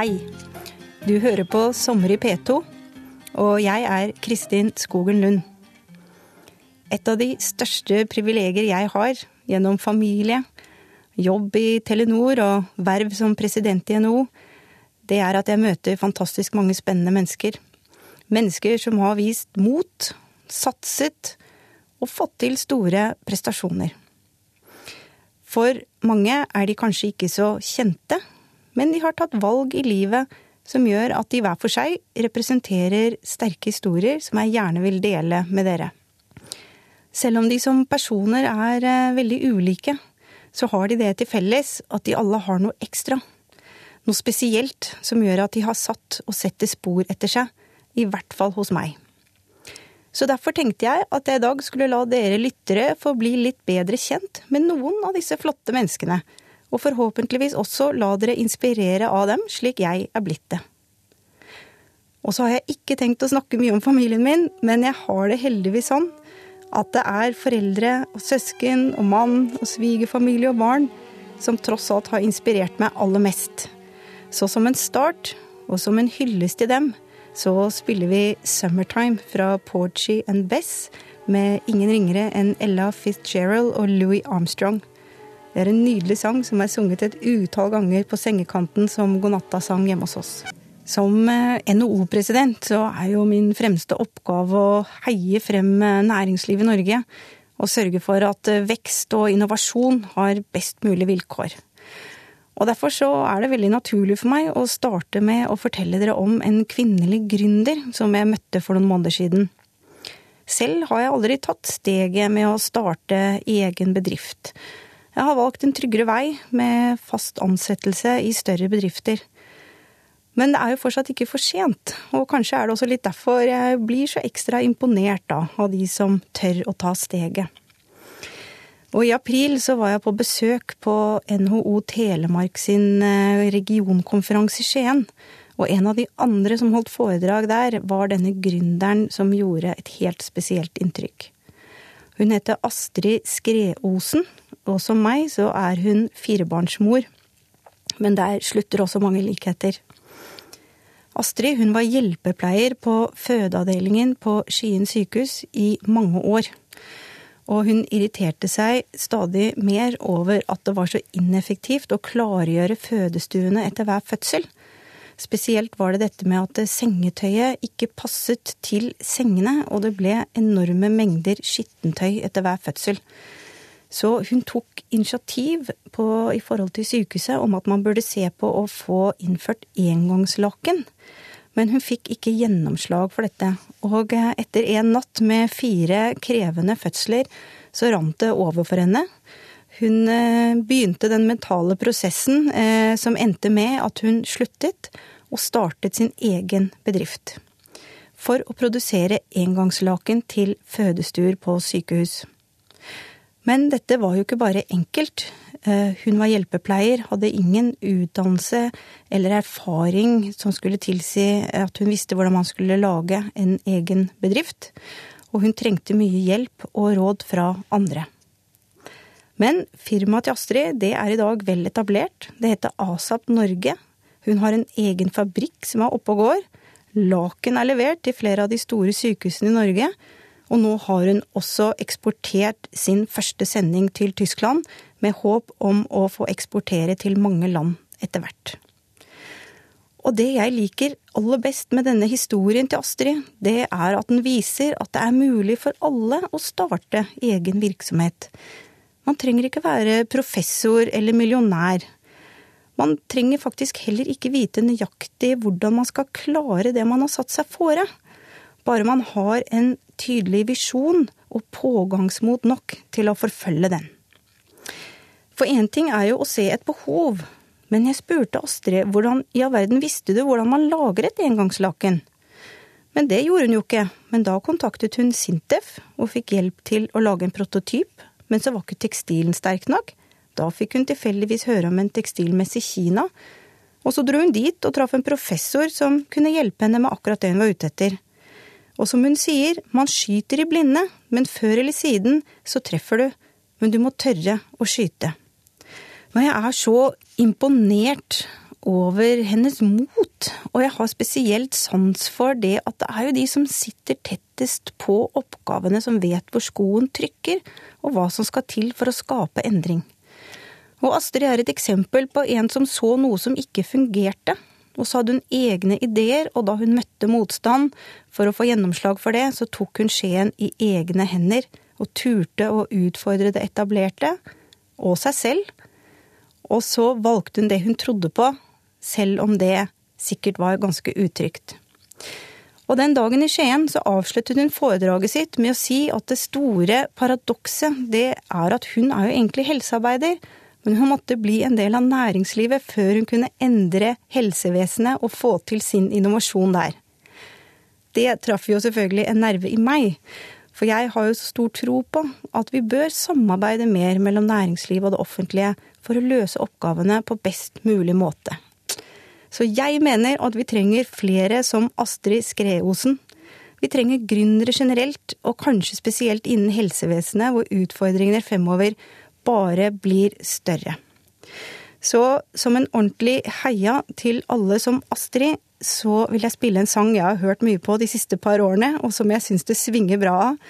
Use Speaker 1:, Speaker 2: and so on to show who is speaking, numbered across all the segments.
Speaker 1: Hei. Du hører på Sommer i P2, og jeg er Kristin Skogen Lund. Et av de største privilegier jeg har gjennom familie, jobb i Telenor og verv som president i NHO, det er at jeg møter fantastisk mange spennende mennesker. Mennesker som har vist mot, satset og fått til store prestasjoner. For mange er de kanskje ikke så kjente, men de har tatt valg i livet som gjør at de hver for seg representerer sterke historier som jeg gjerne vil dele med dere. Selv om de som personer er eh, veldig ulike, så har de det til felles at de alle har noe ekstra. Noe spesielt som gjør at de har satt og setter spor etter seg, i hvert fall hos meg. Så derfor tenkte jeg at jeg i dag skulle la dere lyttere få bli litt bedre kjent med noen av disse flotte menneskene, og forhåpentligvis også la dere inspirere av dem slik jeg er blitt det. Og så har jeg ikke tenkt å snakke mye om familien min, men jeg har det heldigvis sånn at det er foreldre og søsken og mann og svigerfamilie og barn som tross alt har inspirert meg aller mest. Så som en start, og som en hyllest til dem, så spiller vi 'Summertime' fra Porchy and Bess med ingen ringere enn Ella Fitzgerald og Louis Armstrong. Det er en nydelig sang som er sunget et utall ganger på sengekanten som godnattasang hjemme hos oss. Som eh, NHO-president så er jo min fremste oppgave å heie frem eh, næringslivet i Norge og sørge for at eh, vekst og innovasjon har best mulig vilkår. Og Derfor så er det veldig naturlig for meg å starte med å fortelle dere om en kvinnelig gründer som jeg møtte for noen måneder siden. Selv har jeg aldri tatt steget med å starte egen bedrift. Jeg har valgt en tryggere vei med fast ansettelse i større bedrifter. Men det er jo fortsatt ikke for sent, og kanskje er det også litt derfor jeg blir så ekstra imponert da, av de som tør å ta steget. Og i april så var jeg på besøk på NHO Telemark sin eh, regionkonferanse i Skien. Og en av de andre som holdt foredrag der, var denne gründeren som gjorde et helt spesielt inntrykk. Hun heter Astrid Skreosen, og som meg så er hun firebarnsmor. Men der slutter også mange likheter. Astrid hun var hjelpepleier på fødeavdelingen på Skien sykehus i mange år. Og hun irriterte seg stadig mer over at det var så ineffektivt å klargjøre fødestuene etter hver fødsel. Spesielt var det dette med at sengetøyet ikke passet til sengene, og det ble enorme mengder skittentøy etter hver fødsel. Så hun tok initiativ på, i forhold til sykehuset om at man burde se på å få innført engangslaken. Men hun fikk ikke gjennomslag for dette. Og etter en natt med fire krevende fødsler, så rant det over for henne. Hun eh, begynte den mentale prosessen eh, som endte med at hun sluttet og startet sin egen bedrift. For å produsere engangslaken til fødestuer på sykehus. Men dette var jo ikke bare enkelt. Eh, hun var hjelpepleier, hadde ingen utdannelse eller erfaring som skulle tilsi at hun visste hvordan man skulle lage en egen bedrift. Og hun trengte mye hjelp og råd fra andre. Men firmaet til Astrid det er i dag vel etablert. Det heter ASAP Norge. Hun har en egen fabrikk som er oppe og går. Laken er levert til flere av de store sykehusene i Norge. Og nå har hun også eksportert sin første sending til Tyskland, med håp om å få eksportere til mange land etter hvert. Og det jeg liker aller best med denne historien til Astrid, det er at den viser at det er mulig for alle å starte egen virksomhet. Man trenger ikke være professor eller millionær. Man trenger faktisk heller ikke vite nøyaktig hvordan man skal klare det man har satt seg fore. Bare man har en tydelig visjon og pågangsmot nok til å forfølge den. For én ting er jo å se et behov, men jeg spurte Astrid hvordan i all verden visste du hvordan man lager et engangslaken? Men det gjorde hun jo ikke, men da kontaktet hun Sintef og fikk hjelp til å lage en prototyp men så var ikke tekstilen sterk nok. Da fikk hun tilfeldigvis høre om en tekstilmesse i Kina, og så dro hun dit og traff en professor som kunne hjelpe henne med akkurat det hun var ute etter. Og som hun sier, man skyter i blinde, men før eller siden så treffer du, men du må tørre å skyte. Men jeg er så imponert over hennes mot, og jeg har spesielt sans for det at det er jo de som sitter tettest på oppgavene, som vet hvor skoen trykker, og hva som skal til for å skape endring. Og Astrid er et eksempel på en som så noe som ikke fungerte, og så hadde hun egne ideer, og da hun møtte motstand for å få gjennomslag for det, så tok hun skjeen i egne hender og turte å utfordre det etablerte, og seg selv. Og så valgte hun det hun trodde på, selv om det sikkert var ganske utrygt. Og den dagen i Skien så avsluttet hun foredraget sitt med å si at det store paradokset, det er at hun er jo egentlig helsearbeider, men hun måtte bli en del av næringslivet før hun kunne endre helsevesenet og få til sin innovasjon der. Det traff jo selvfølgelig en nerve i meg, for jeg har jo så stor tro på at vi bør samarbeide mer mellom næringsliv og det offentlige for å løse oppgavene på best mulig måte. Så jeg mener at vi trenger flere som Astrid Skreosen. Vi trenger gründere generelt, og kanskje spesielt innen helsevesenet, hvor utfordringene fremover bare blir større. Så som en ordentlig heia til alle som Astrid, så vil jeg spille en sang jeg har hørt mye på de siste par årene, og som jeg syns det svinger bra av.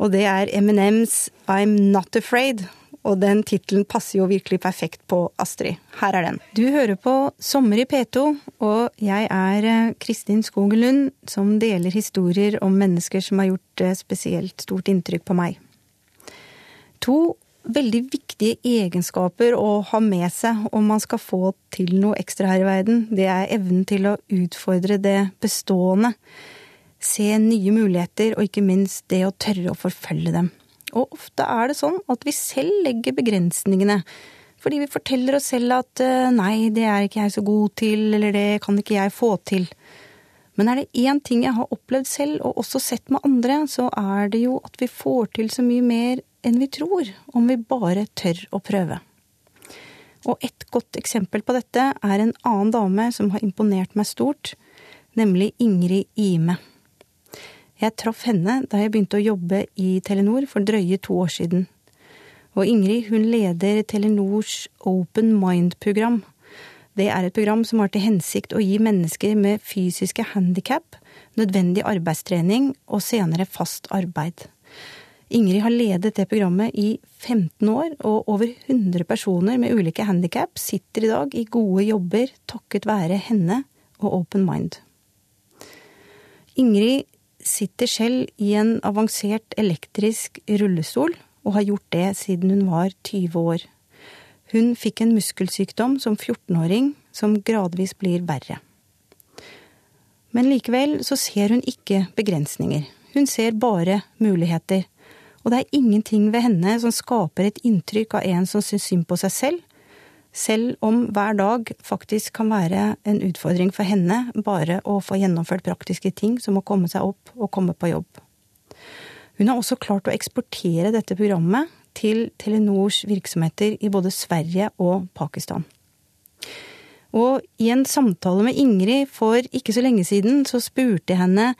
Speaker 1: Og det er Eminems I'm Not Afraid. Og den tittelen passer jo virkelig perfekt på Astrid. Her er den. Du hører på Sommer i P2, og jeg er eh, Kristin Skogen Lund, som deler historier om mennesker som har gjort eh, spesielt stort inntrykk på meg. To veldig viktige egenskaper å ha med seg om man skal få til noe ekstra her i verden. Det er evnen til å utfordre det bestående. Se nye muligheter, og ikke minst det å tørre å forfølge dem. Og ofte er det sånn at vi selv legger begrensningene. Fordi vi forteller oss selv at eh, nei, det er ikke jeg så god til, eller det kan ikke jeg få til. Men er det én ting jeg har opplevd selv, og også sett med andre, så er det jo at vi får til så mye mer enn vi tror, om vi bare tør å prøve. Og et godt eksempel på dette er en annen dame som har imponert meg stort, nemlig Ingrid Ime. Jeg traff henne da jeg begynte å jobbe i Telenor for drøye to år siden. Og Ingrid hun leder Telenors Open Mind-program. Det er et program som har til hensikt å gi mennesker med fysiske handikap nødvendig arbeidstrening og senere fast arbeid. Ingrid har ledet det programmet i 15 år, og over 100 personer med ulike handikap sitter i dag i gode jobber takket være henne og Open Mind. Ingrid sitter selv i en avansert elektrisk rullestol, og har gjort det siden hun var 20 år. Hun fikk en muskelsykdom som 14-åring som gradvis blir verre. Men likevel så ser hun ikke begrensninger. Hun ser bare muligheter. Og det er ingenting ved henne som skaper et inntrykk av en som syns synd på seg selv, selv om hver dag faktisk kan være en utfordring for henne bare å få gjennomført praktiske ting som å komme seg opp og komme på jobb. Hun har også klart å eksportere dette programmet til Telenors virksomheter i både Sverige og Pakistan. Og i en samtale med Ingrid for ikke så lenge siden, så spurte jeg henne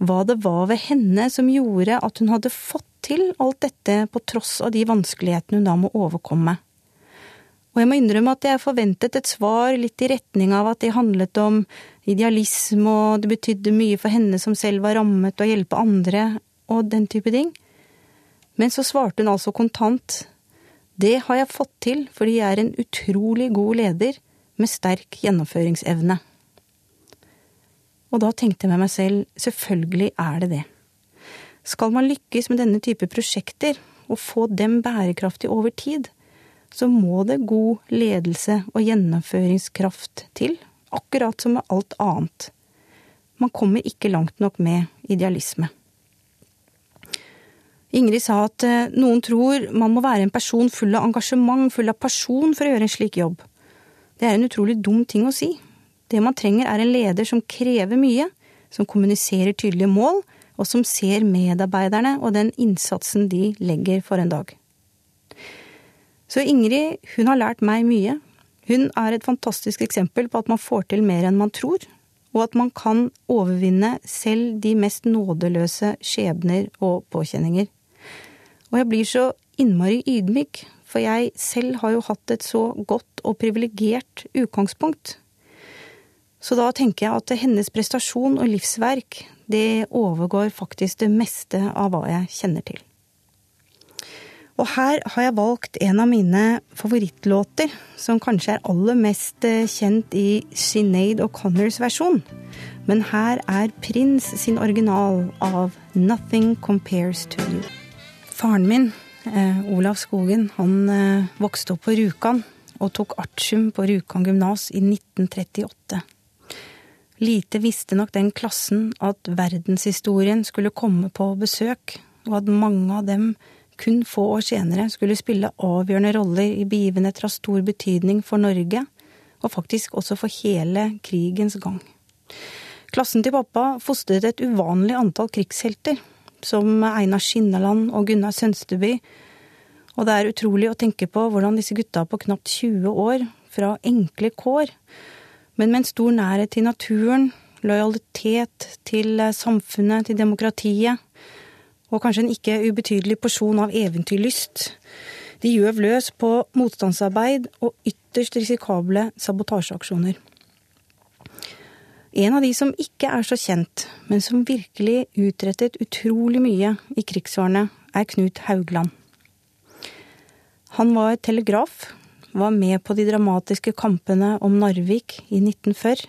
Speaker 1: hva det var ved henne som gjorde at hun hadde fått til alt dette på tross av de vanskelighetene hun da må overkomme. Og jeg må innrømme at jeg forventet et svar litt i retning av at det handlet om idealisme, og det betydde mye for henne som selv var rammet, å hjelpe andre, og den type ting. Men så svarte hun altså kontant. Det har jeg fått til fordi jeg er en utrolig god leder med sterk gjennomføringsevne. Og da tenkte jeg med meg selv, selvfølgelig er det det. Skal man lykkes med denne type prosjekter, og få dem bærekraftig over tid, så må det god ledelse og gjennomføringskraft til, akkurat som med alt annet. Man kommer ikke langt nok med idealisme. Ingrid sa at eh, noen tror man må være en person full av engasjement, full av person for å gjøre en slik jobb. Det er en utrolig dum ting å si. Det man trenger er en leder som krever mye, som kommuniserer tydelige mål, og som ser medarbeiderne og den innsatsen de legger for en dag. Så Ingrid, hun har lært meg mye. Hun er et fantastisk eksempel på at man får til mer enn man tror, og at man kan overvinne selv de mest nådeløse skjebner og påkjenninger. Og jeg blir så innmari ydmyk, for jeg selv har jo hatt et så godt og privilegert utgangspunkt. Så da tenker jeg at hennes prestasjon og livsverk, det overgår faktisk det meste av hva jeg kjenner til. Og her har jeg valgt en av mine favorittlåter, som kanskje er aller mest eh, kjent i Sinead O'Connors versjon. Men her er Prins sin original av Nothing Compares to You. Faren min, eh, Olav Skogen, han eh, vokste opp på Rjukan og tok artium på Rjukan gymnas i 1938. Lite visste nok den klassen at verdenshistorien skulle komme på besøk, og at mange av dem kun få år senere skulle spille avgjørende roller i begivenheter av stor betydning for Norge, og faktisk også for hele krigens gang. Klassen til pappa fostret et uvanlig antall krigshelter, som Einar Skinneland og Gunnar Sønsteby, og det er utrolig å tenke på hvordan disse gutta på knapt 20 år, fra enkle kår, men med en stor nærhet til naturen, lojalitet til samfunnet, til demokratiet, og kanskje en ikke ubetydelig porsjon av eventyrlyst. De gjøv løs på motstandsarbeid og ytterst risikable sabotasjeaksjoner. En av de som ikke er så kjent, men som virkelig utrettet utrolig mye i krigsårene, er Knut Haugland. Han var telegraf, var med på de dramatiske kampene om Narvik i 1940,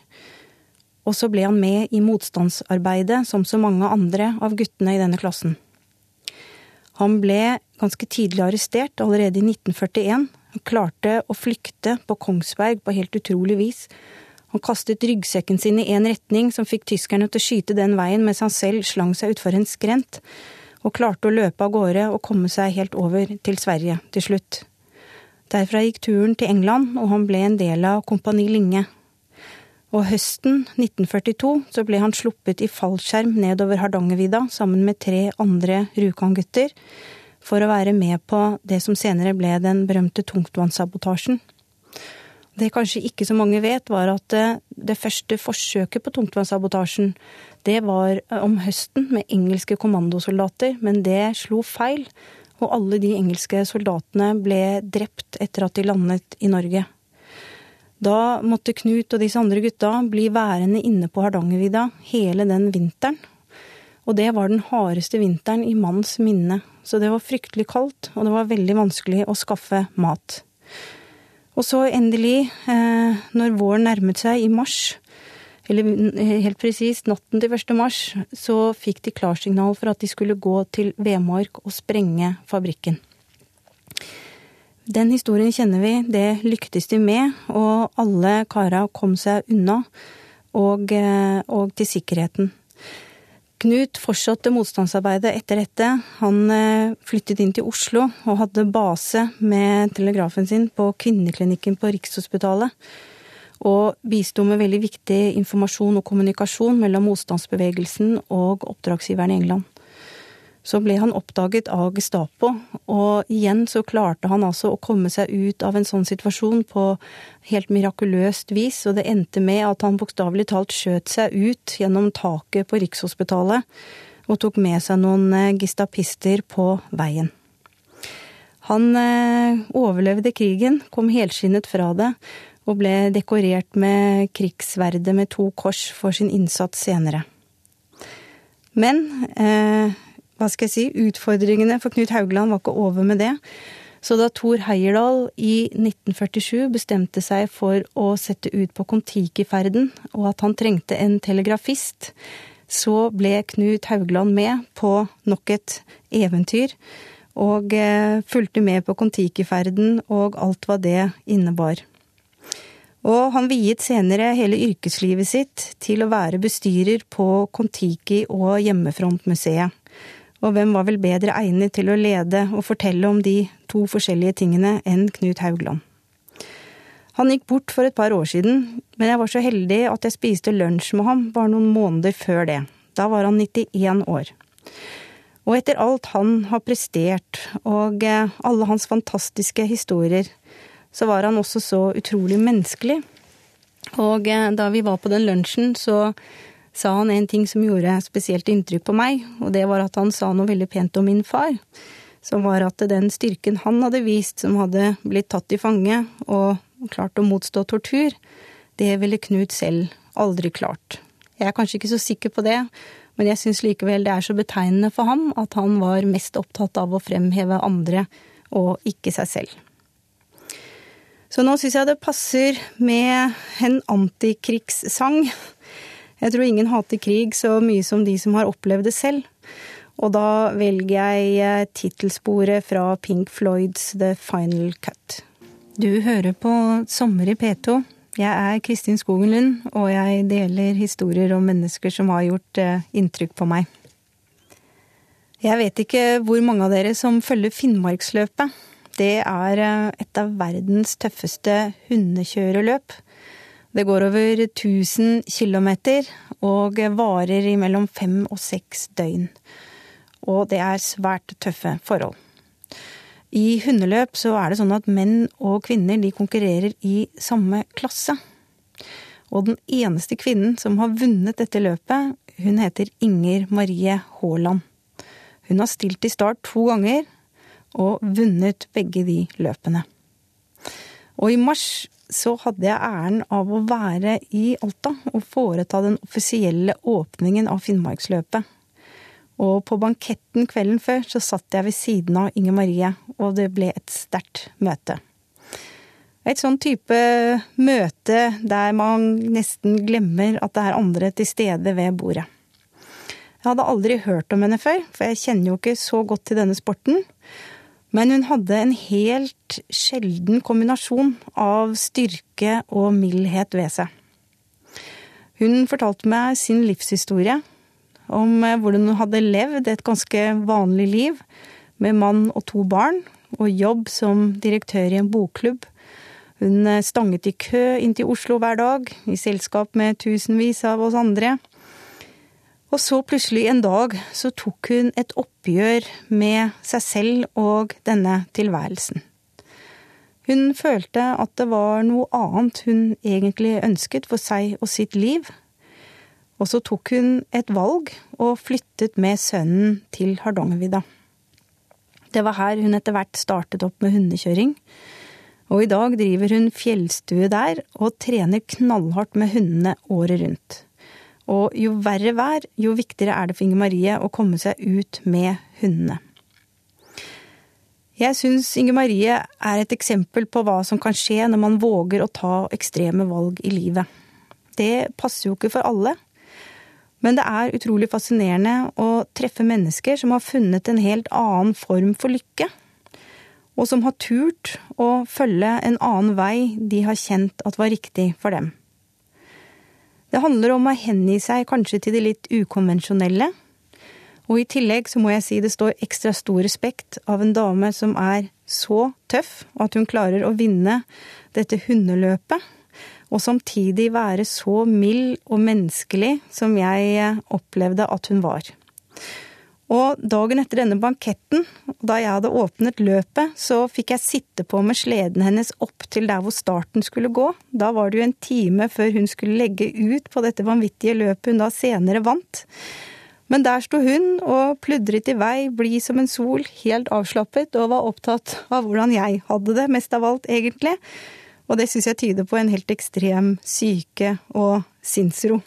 Speaker 1: og så ble han med i motstandsarbeidet som så mange andre av guttene i denne klassen. Han ble ganske tidlig arrestert, allerede i 1941. Han klarte å flykte på Kongsberg på helt utrolig vis. Han kastet ryggsekken sin i én retning, som fikk tyskerne til å skyte den veien, mens han selv slang seg utfor en skrent, og klarte å løpe av gårde og komme seg helt over til Sverige til slutt. Derfra gikk turen til England, og han ble en del av Kompani Linge, og høsten 1942 så ble han sluppet i fallskjerm nedover Hardangervidda sammen med tre andre Rjukan-gutter for å være med på det som senere ble den berømte tungtvannssabotasjen. Det kanskje ikke så mange vet, var at det, det første forsøket på tungtvannssabotasjen, det var om høsten med engelske kommandosoldater, men det slo feil, og alle de engelske soldatene ble drept etter at de landet i Norge. Da måtte Knut og disse andre gutta bli værende inne på Hardangervidda hele den vinteren. Og det var den hardeste vinteren i manns minne, så det var fryktelig kaldt, og det var veldig vanskelig å skaffe mat. Og så endelig, eh, når våren nærmet seg i mars, eller helt presist natten til 1. mars, så fikk de klarsignal for at de skulle gå til Vemork og sprenge fabrikken. Den historien kjenner vi, det lyktes de med, og alle kara kom seg unna og, eh, og til sikkerheten. Knut fortsatte motstandsarbeidet etter dette. Han eh, flyttet inn til Oslo og hadde base med telegrafen sin på kvinneklinikken på Rikshospitalet. Og bisto med veldig viktig informasjon og kommunikasjon mellom motstandsbevegelsen og oppdragsgiveren i England. Så ble han oppdaget av Gestapo, og igjen så klarte han altså å komme seg ut av en sånn situasjon på helt mirakuløst vis, og det endte med at han bokstavelig talt skjøt seg ut gjennom taket på Rikshospitalet og tok med seg noen eh, gestapister på veien. Han eh, overlevde krigen, kom helskinnet fra det, og ble dekorert med krigssverdet med to kors for sin innsats senere. Men eh, hva skal jeg si, utfordringene for Knut Haugland var ikke over med det. Så da Thor Heyerdahl i 1947 bestemte seg for å sette ut på Kon-Tiki-ferden, og at han trengte en telegrafist, så ble Knut Haugland med på nok et eventyr, og eh, fulgte med på Kon-Tiki-ferden og alt hva det innebar. Og han viet senere hele yrkeslivet sitt til å være bestyrer på Kon-Tiki og Hjemmefrontmuseet. Og hvem var vel bedre egnet til å lede og fortelle om de to forskjellige tingene enn Knut Haugland? Han gikk bort for et par år siden, men jeg var så heldig at jeg spiste lunsj med ham bare noen måneder før det. Da var han 91 år. Og etter alt han har prestert, og eh, alle hans fantastiske historier, så var han også så utrolig menneskelig. Og eh, da vi var på den lunsjen, så sa han en ting som gjorde spesielt inntrykk på meg, og det var at han sa noe veldig pent om min far. Som var at den styrken han hadde vist, som hadde blitt tatt i fange og klart å motstå tortur, det ville Knut selv aldri klart. Jeg er kanskje ikke så sikker på det, men jeg syns likevel det er så betegnende for ham at han var mest opptatt av å fremheve andre og ikke seg selv. Så nå syns jeg det passer med en antikrigssang. Jeg tror ingen hater krig så mye som de som har opplevd det selv. Og da velger jeg eh, tittelsporet fra Pink Floyds The Final Cut. Du hører på Sommer i P2. Jeg er Kristin Skogen Lund, og jeg deler historier om mennesker som har gjort eh, inntrykk på meg. Jeg vet ikke hvor mange av dere som følger Finnmarksløpet. Det er eh, et av verdens tøffeste hundekjøreløp. Det går over 1000 km og varer i mellom fem og seks døgn. Og det er svært tøffe forhold. I hundeløp så er det sånn at menn og kvinner de konkurrerer i samme klasse. Og den eneste kvinnen som har vunnet dette løpet, hun heter Inger Marie Haaland. Hun har stilt i start to ganger, og vunnet begge de løpene. Og i mars så hadde jeg æren av å være i Alta og foreta den offisielle åpningen av Finnmarksløpet. Og på banketten kvelden før så satt jeg ved siden av Inger Marie, og det ble et sterkt møte. Et sånn type møte der man nesten glemmer at det er andre til stede ved bordet. Jeg hadde aldri hørt om henne før, for jeg kjenner jo ikke så godt til denne sporten. Men hun hadde en helt sjelden kombinasjon av styrke og mildhet ved seg. Hun fortalte meg sin livshistorie, om eh, hvordan hun hadde levd et ganske vanlig liv med mann og to barn, og jobb som direktør i en bokklubb. Hun eh, stanget i kø inn til Oslo hver dag, i selskap med tusenvis av oss andre. Og så plutselig en dag så tok hun et oppgjør med seg selv og denne tilværelsen. Hun følte at det var noe annet hun egentlig ønsket for seg og sitt liv. Og så tok hun et valg og flyttet med sønnen til Hardangervidda. Det var her hun etter hvert startet opp med hundekjøring. Og i dag driver hun fjellstue der og trener knallhardt med hundene året rundt. Og jo verre vær, jo viktigere er det for Inger Marie å komme seg ut med hundene. Jeg syns Inger Marie er et eksempel på hva som kan skje når man våger å ta ekstreme valg i livet. Det passer jo ikke for alle. Men det er utrolig fascinerende å treffe mennesker som har funnet en helt annen form for lykke. Og som har turt å følge en annen vei de har kjent at var riktig for dem. Det handler om å hengi seg kanskje til det litt ukonvensjonelle. Og i tillegg så må jeg si det står ekstra stor respekt av en dame som er så tøff at hun klarer å vinne dette hundeløpet, og samtidig være så mild og menneskelig som jeg opplevde at hun var. Og dagen etter denne banketten, da jeg hadde åpnet løpet, så fikk jeg sitte på med sleden hennes opp til der hvor starten skulle gå. Da var det jo en time før hun skulle legge ut på dette vanvittige løpet hun da senere vant. Men der sto hun og pludret i vei, blid som en sol, helt avslappet, og var opptatt av hvordan jeg hadde det, mest av alt, egentlig. Og det syns jeg tyder på en helt ekstrem syke og sinnsro.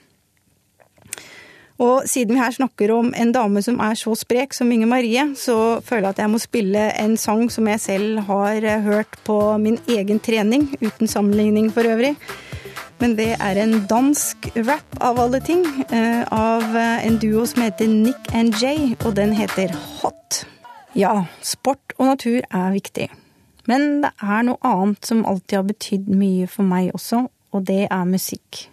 Speaker 1: Og siden vi her snakker om en dame som er så sprek som Inge Marie, så føler jeg at jeg må spille en sang som jeg selv har hørt på min egen trening, uten sammenligning for øvrig. Men det er en dansk rap av alle ting, eh, av en duo som heter Nick and Jay, og den heter Hot. Ja, sport og natur er viktig. Men det er noe annet som alltid har betydd mye for meg også, og det er musikk.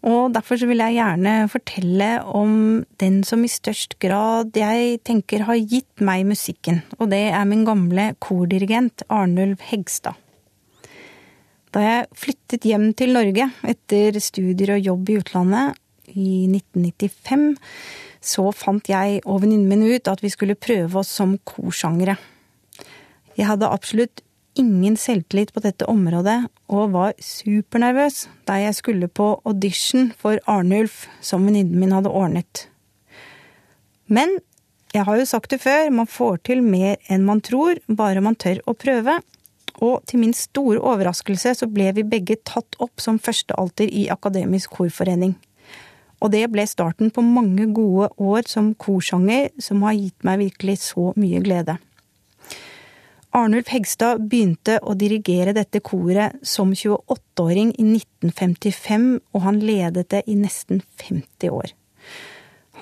Speaker 1: Og derfor så vil jeg gjerne fortelle om den som i størst grad jeg tenker har gitt meg musikken, og det er min gamle kordirigent Arnulf Hegstad. Da jeg flyttet hjem til Norge etter studier og jobb i utlandet i 1995, så fant jeg og venninnen min ut at vi skulle prøve oss som korsangere. Jeg hadde absolutt ingen selvtillit på dette området og var supernervøs da jeg skulle på audition for Arnulf, som venninnen min hadde ordnet. Men jeg har jo sagt det før, man får til mer enn man tror, bare man tør å prøve. Og til min store overraskelse så ble vi begge tatt opp som førstealter i Akademisk korforening. Og det ble starten på mange gode år som korsanger, som har gitt meg virkelig så mye glede. Arnulf Hegstad begynte å dirigere dette koret som 28-åring i 1955, og han ledet det i nesten 50 år.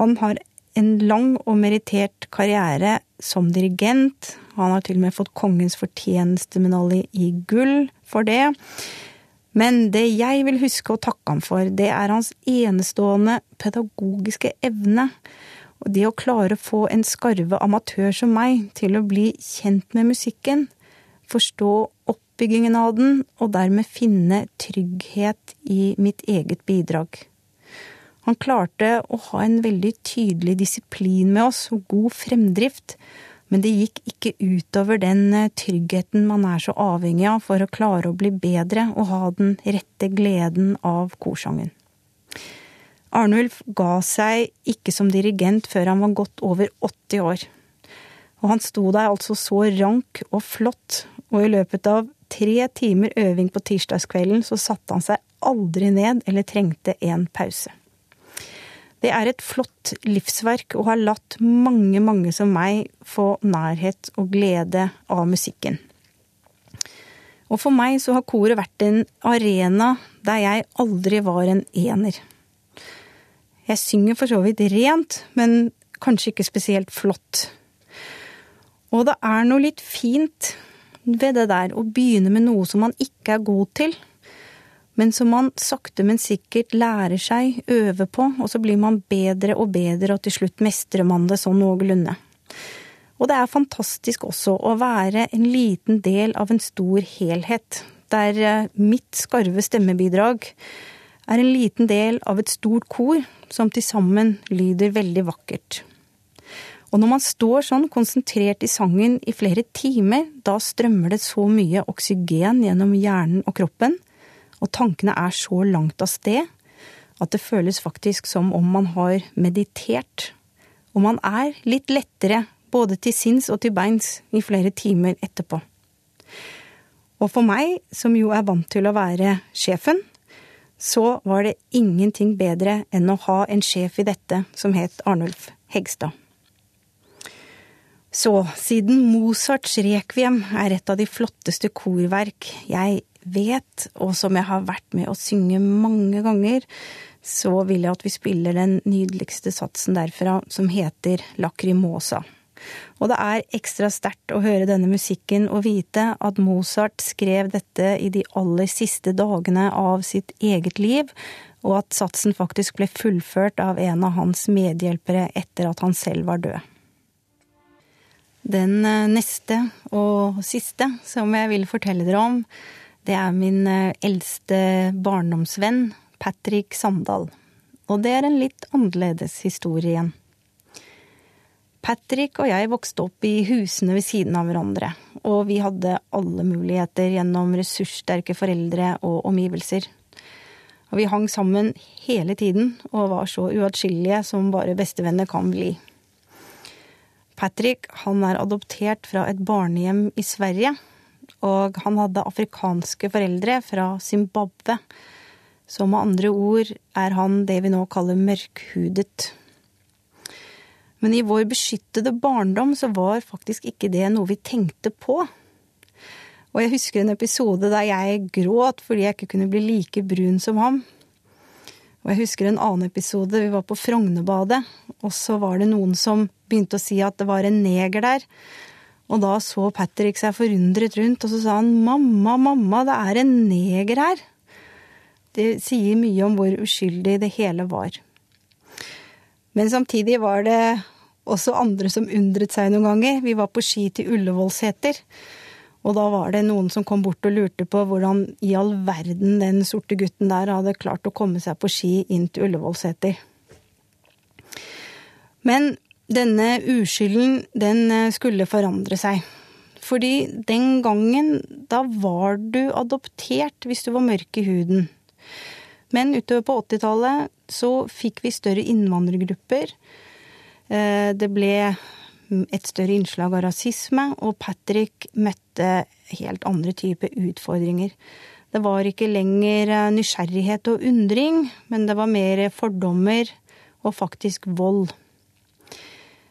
Speaker 1: Han har en lang og merittert karriere som dirigent. Han har til og med fått Kongens fortjenestemedalje i gull for det. Men det jeg vil huske å takke ham for, det er hans enestående pedagogiske evne. Og det å klare å få en skarve amatør som meg til å bli kjent med musikken, forstå oppbyggingen av den, og dermed finne trygghet i mitt eget bidrag. Han klarte å ha en veldig tydelig disiplin med oss og god fremdrift, men det gikk ikke utover den eh, tryggheten man er så avhengig av for å klare å bli bedre og ha den rette gleden av korsangen. Arnulf ga seg ikke som dirigent før han var godt over 80 år. Og han sto der altså så rank og flott, og i løpet av tre timer øving på tirsdagskvelden så satte han seg aldri ned eller trengte en pause. Det er et flott livsverk og har latt mange, mange som meg få nærhet og glede av musikken. Og for meg så har koret vært en arena der jeg aldri var en ener. Jeg synger for så vidt rent, men kanskje ikke spesielt flott. Og det er noe litt fint ved det der å begynne med noe som man ikke er god til, men som man sakte, men sikkert lærer seg, øver på, og så blir man bedre og bedre, og til slutt mestrer man det sånn noenlunde. Og det er fantastisk også å være en liten del av en stor helhet, der eh, mitt skarve stemmebidrag er en liten del av et stort kor som til sammen lyder veldig vakkert. Og når man står sånn konsentrert i sangen i flere timer, da strømmer det så mye oksygen gjennom hjernen og kroppen og tankene er så langt av sted at det føles faktisk som om man har meditert. Og man er litt lettere både til sinns og til beins i flere timer etterpå. Og for meg, som jo er vant til å være sjefen, så var det ingenting bedre enn å ha en sjef i dette som het Arnulf Hegstad. Så, siden Mozarts rekviem er et av de flotteste korverk jeg vet, og som jeg har vært med å synge mange ganger, så vil jeg at vi spiller den nydeligste satsen derfra, som heter Lacrimosa. Og det er ekstra sterkt å høre denne musikken og vite at Mozart skrev dette i de aller siste dagene av sitt eget liv, og at satsen faktisk ble fullført av en av hans medhjelpere etter at han selv var død. Den eh, neste og siste som jeg vil fortelle dere om, det er min eh, eldste barndomsvenn, Patrick Sandal. Og det er en litt annerledes historie igjen. Patrick og jeg vokste opp i husene ved siden av hverandre, og vi hadde alle muligheter gjennom ressurssterke foreldre og omgivelser. Og vi hang sammen hele tiden og var så uatskillelige som bare bestevenner kan bli. Patrick han er adoptert fra et barnehjem i Sverige, og han hadde afrikanske foreldre fra Zimbabwe. Så med andre ord er han det vi nå kaller mørkhudet. Men i vår beskyttede barndom så var faktisk ikke det noe vi tenkte på. Og jeg husker en episode der jeg gråt fordi jeg ikke kunne bli like brun som ham. Og jeg husker en annen episode, vi var på Frognerbadet, og så var det noen som begynte å si at det var en neger der. Og da så Patrick seg forundret rundt, og så sa han mamma, mamma, det er en neger her. Det sier mye om hvor uskyldig det hele var. Men samtidig var det også andre som undret seg noen ganger. Vi var på ski til Ullevålseter, og da var det noen som kom bort og lurte på hvordan i all verden den sorte gutten der hadde klart å komme seg på ski inn til Ullevålseter. Men denne uskylden, den eh, skulle forandre seg. Fordi den gangen, da var du adoptert hvis du var mørk i huden. Men utover på 80-tallet så fikk vi større innvandrergrupper. Eh, det ble et større innslag av rasisme, og Patrick møtte helt andre typer utfordringer. Det var ikke lenger eh, nysgjerrighet og undring, men det var mer fordommer og faktisk vold.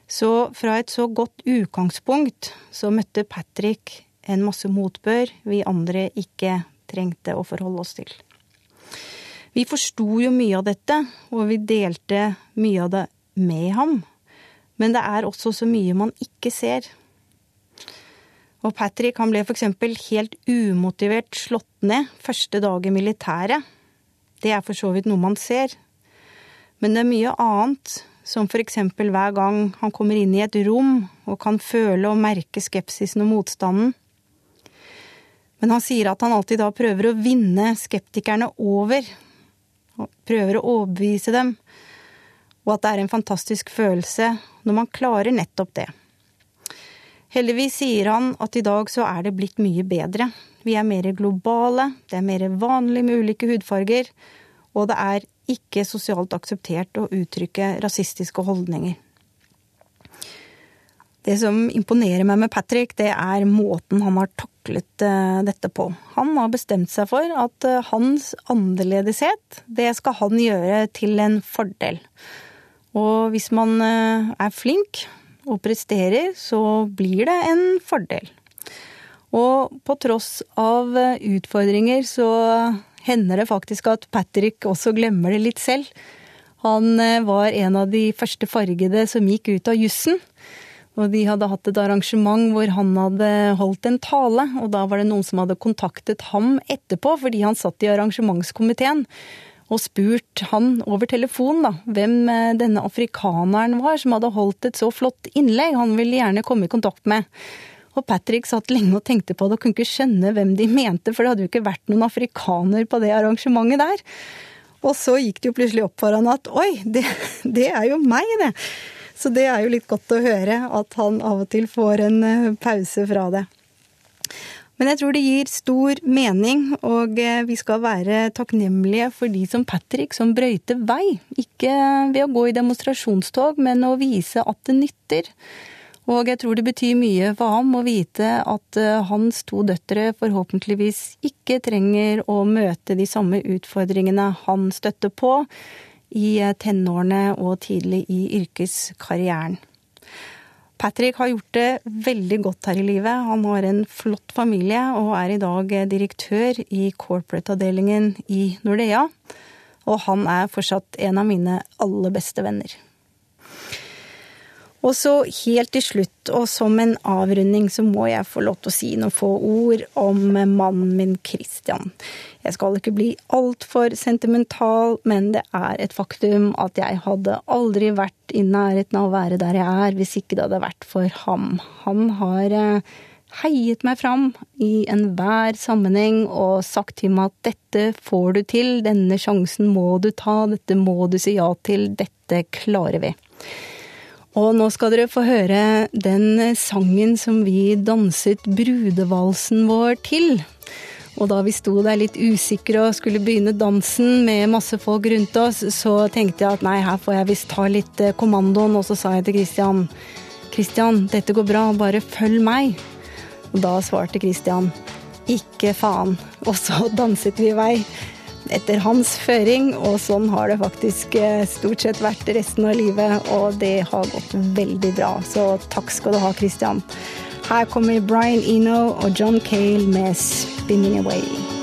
Speaker 1: Så fra et så godt utgangspunkt så møtte Patrick en masse motbør vi andre ikke trengte å forholde oss til. Vi forsto jo mye av dette, og vi delte mye av det med ham. Men det er også så mye man ikke ser. Og Patrick han ble eksempel helt umotivert slått ned første dag i militæret. Det er for så vidt noe man ser. Men det er mye annet, som eksempel hver gang han kommer inn i et rom og kan føle og merke skepsisen og motstanden. Men han sier at han alltid da prøver å vinne skeptikerne over. Og prøver å overbevise dem. Og at det er en fantastisk følelse når man klarer nettopp det. Heldigvis sier han at i dag så er det blitt mye bedre. Vi er mer globale, det er mer vanlig med ulike hudfarger, og det er ikke sosialt akseptert å uttrykke rasistiske holdninger. Det som imponerer meg med Patrick, det er måten han har taklet eh, dette på. Han har bestemt seg for at eh, hans annerledeshet, det skal han gjøre til en fordel. Og hvis man eh, er flink og presterer, så blir det en fordel. Og på tross av utfordringer så hender det faktisk at Patrick også glemmer det litt selv. Han var en av de første fargede som gikk ut av jussen. Og de hadde hatt et arrangement hvor han hadde holdt en tale, og da var det noen som hadde kontaktet ham etterpå, fordi han satt i arrangementskomiteen, og spurt han over telefon da, hvem eh, denne afrikaneren var som hadde holdt et så flott innlegg han ville gjerne komme i kontakt med. Og Patrick satt lenge og tenkte på det og kunne ikke skjønne hvem de mente, for det hadde jo ikke vært noen afrikaner på det arrangementet der. Og så gikk det jo plutselig opp for han at oi, det, det er jo meg, det. Så det er jo litt godt å høre at han av og til får en eh, pause fra det. Men jeg tror det gir stor mening, og eh, vi skal være takknemlige for de som Patrick, som brøyter vei. Ikke ved å gå i demonstrasjonstog, men å vise at det nytter. Og jeg tror det betyr mye for ham å vite at eh, hans to døtre forhåpentligvis ikke trenger å møte de samme utfordringene han støtter på, i eh, tenårene og tidlig i yrkeskarrieren. Patrick har gjort det veldig godt her i livet. Han har en flott familie og er i dag eh, direktør i corporate-avdelingen i Nordea. Og han er fortsatt en av mine aller beste venner. Og så helt til slutt, og som en avrunding, så må jeg få lov til å si noen få ord om mannen min Christian. Jeg skal ikke bli altfor sentimental, men det er et faktum at jeg hadde aldri vært i nærheten av å være der jeg er, hvis ikke det hadde vært for ham. Han har eh, heiet meg fram i enhver sammenheng og sagt til meg at dette får du til, denne sjansen må du ta, dette må du si ja til, dette klarer vi. Og nå skal dere få høre den sangen som vi danset brudevalsen vår til. Og da vi sto der litt usikre og skulle begynne dansen med masse folk rundt oss, så tenkte jeg at nei, her får jeg visst ta litt eh, kommandoen. Og så sa jeg til Christian Christian, dette går bra, bare følg meg. Og da svarte Christian ikke faen. Og så danset vi i vei etter hans føring, og sånn har det faktisk eh, stort sett vært resten av livet, og det har gått veldig bra. Så takk skal du ha, Christian. Her kommer Brian Eno og John Cale med 'Spinning Away'.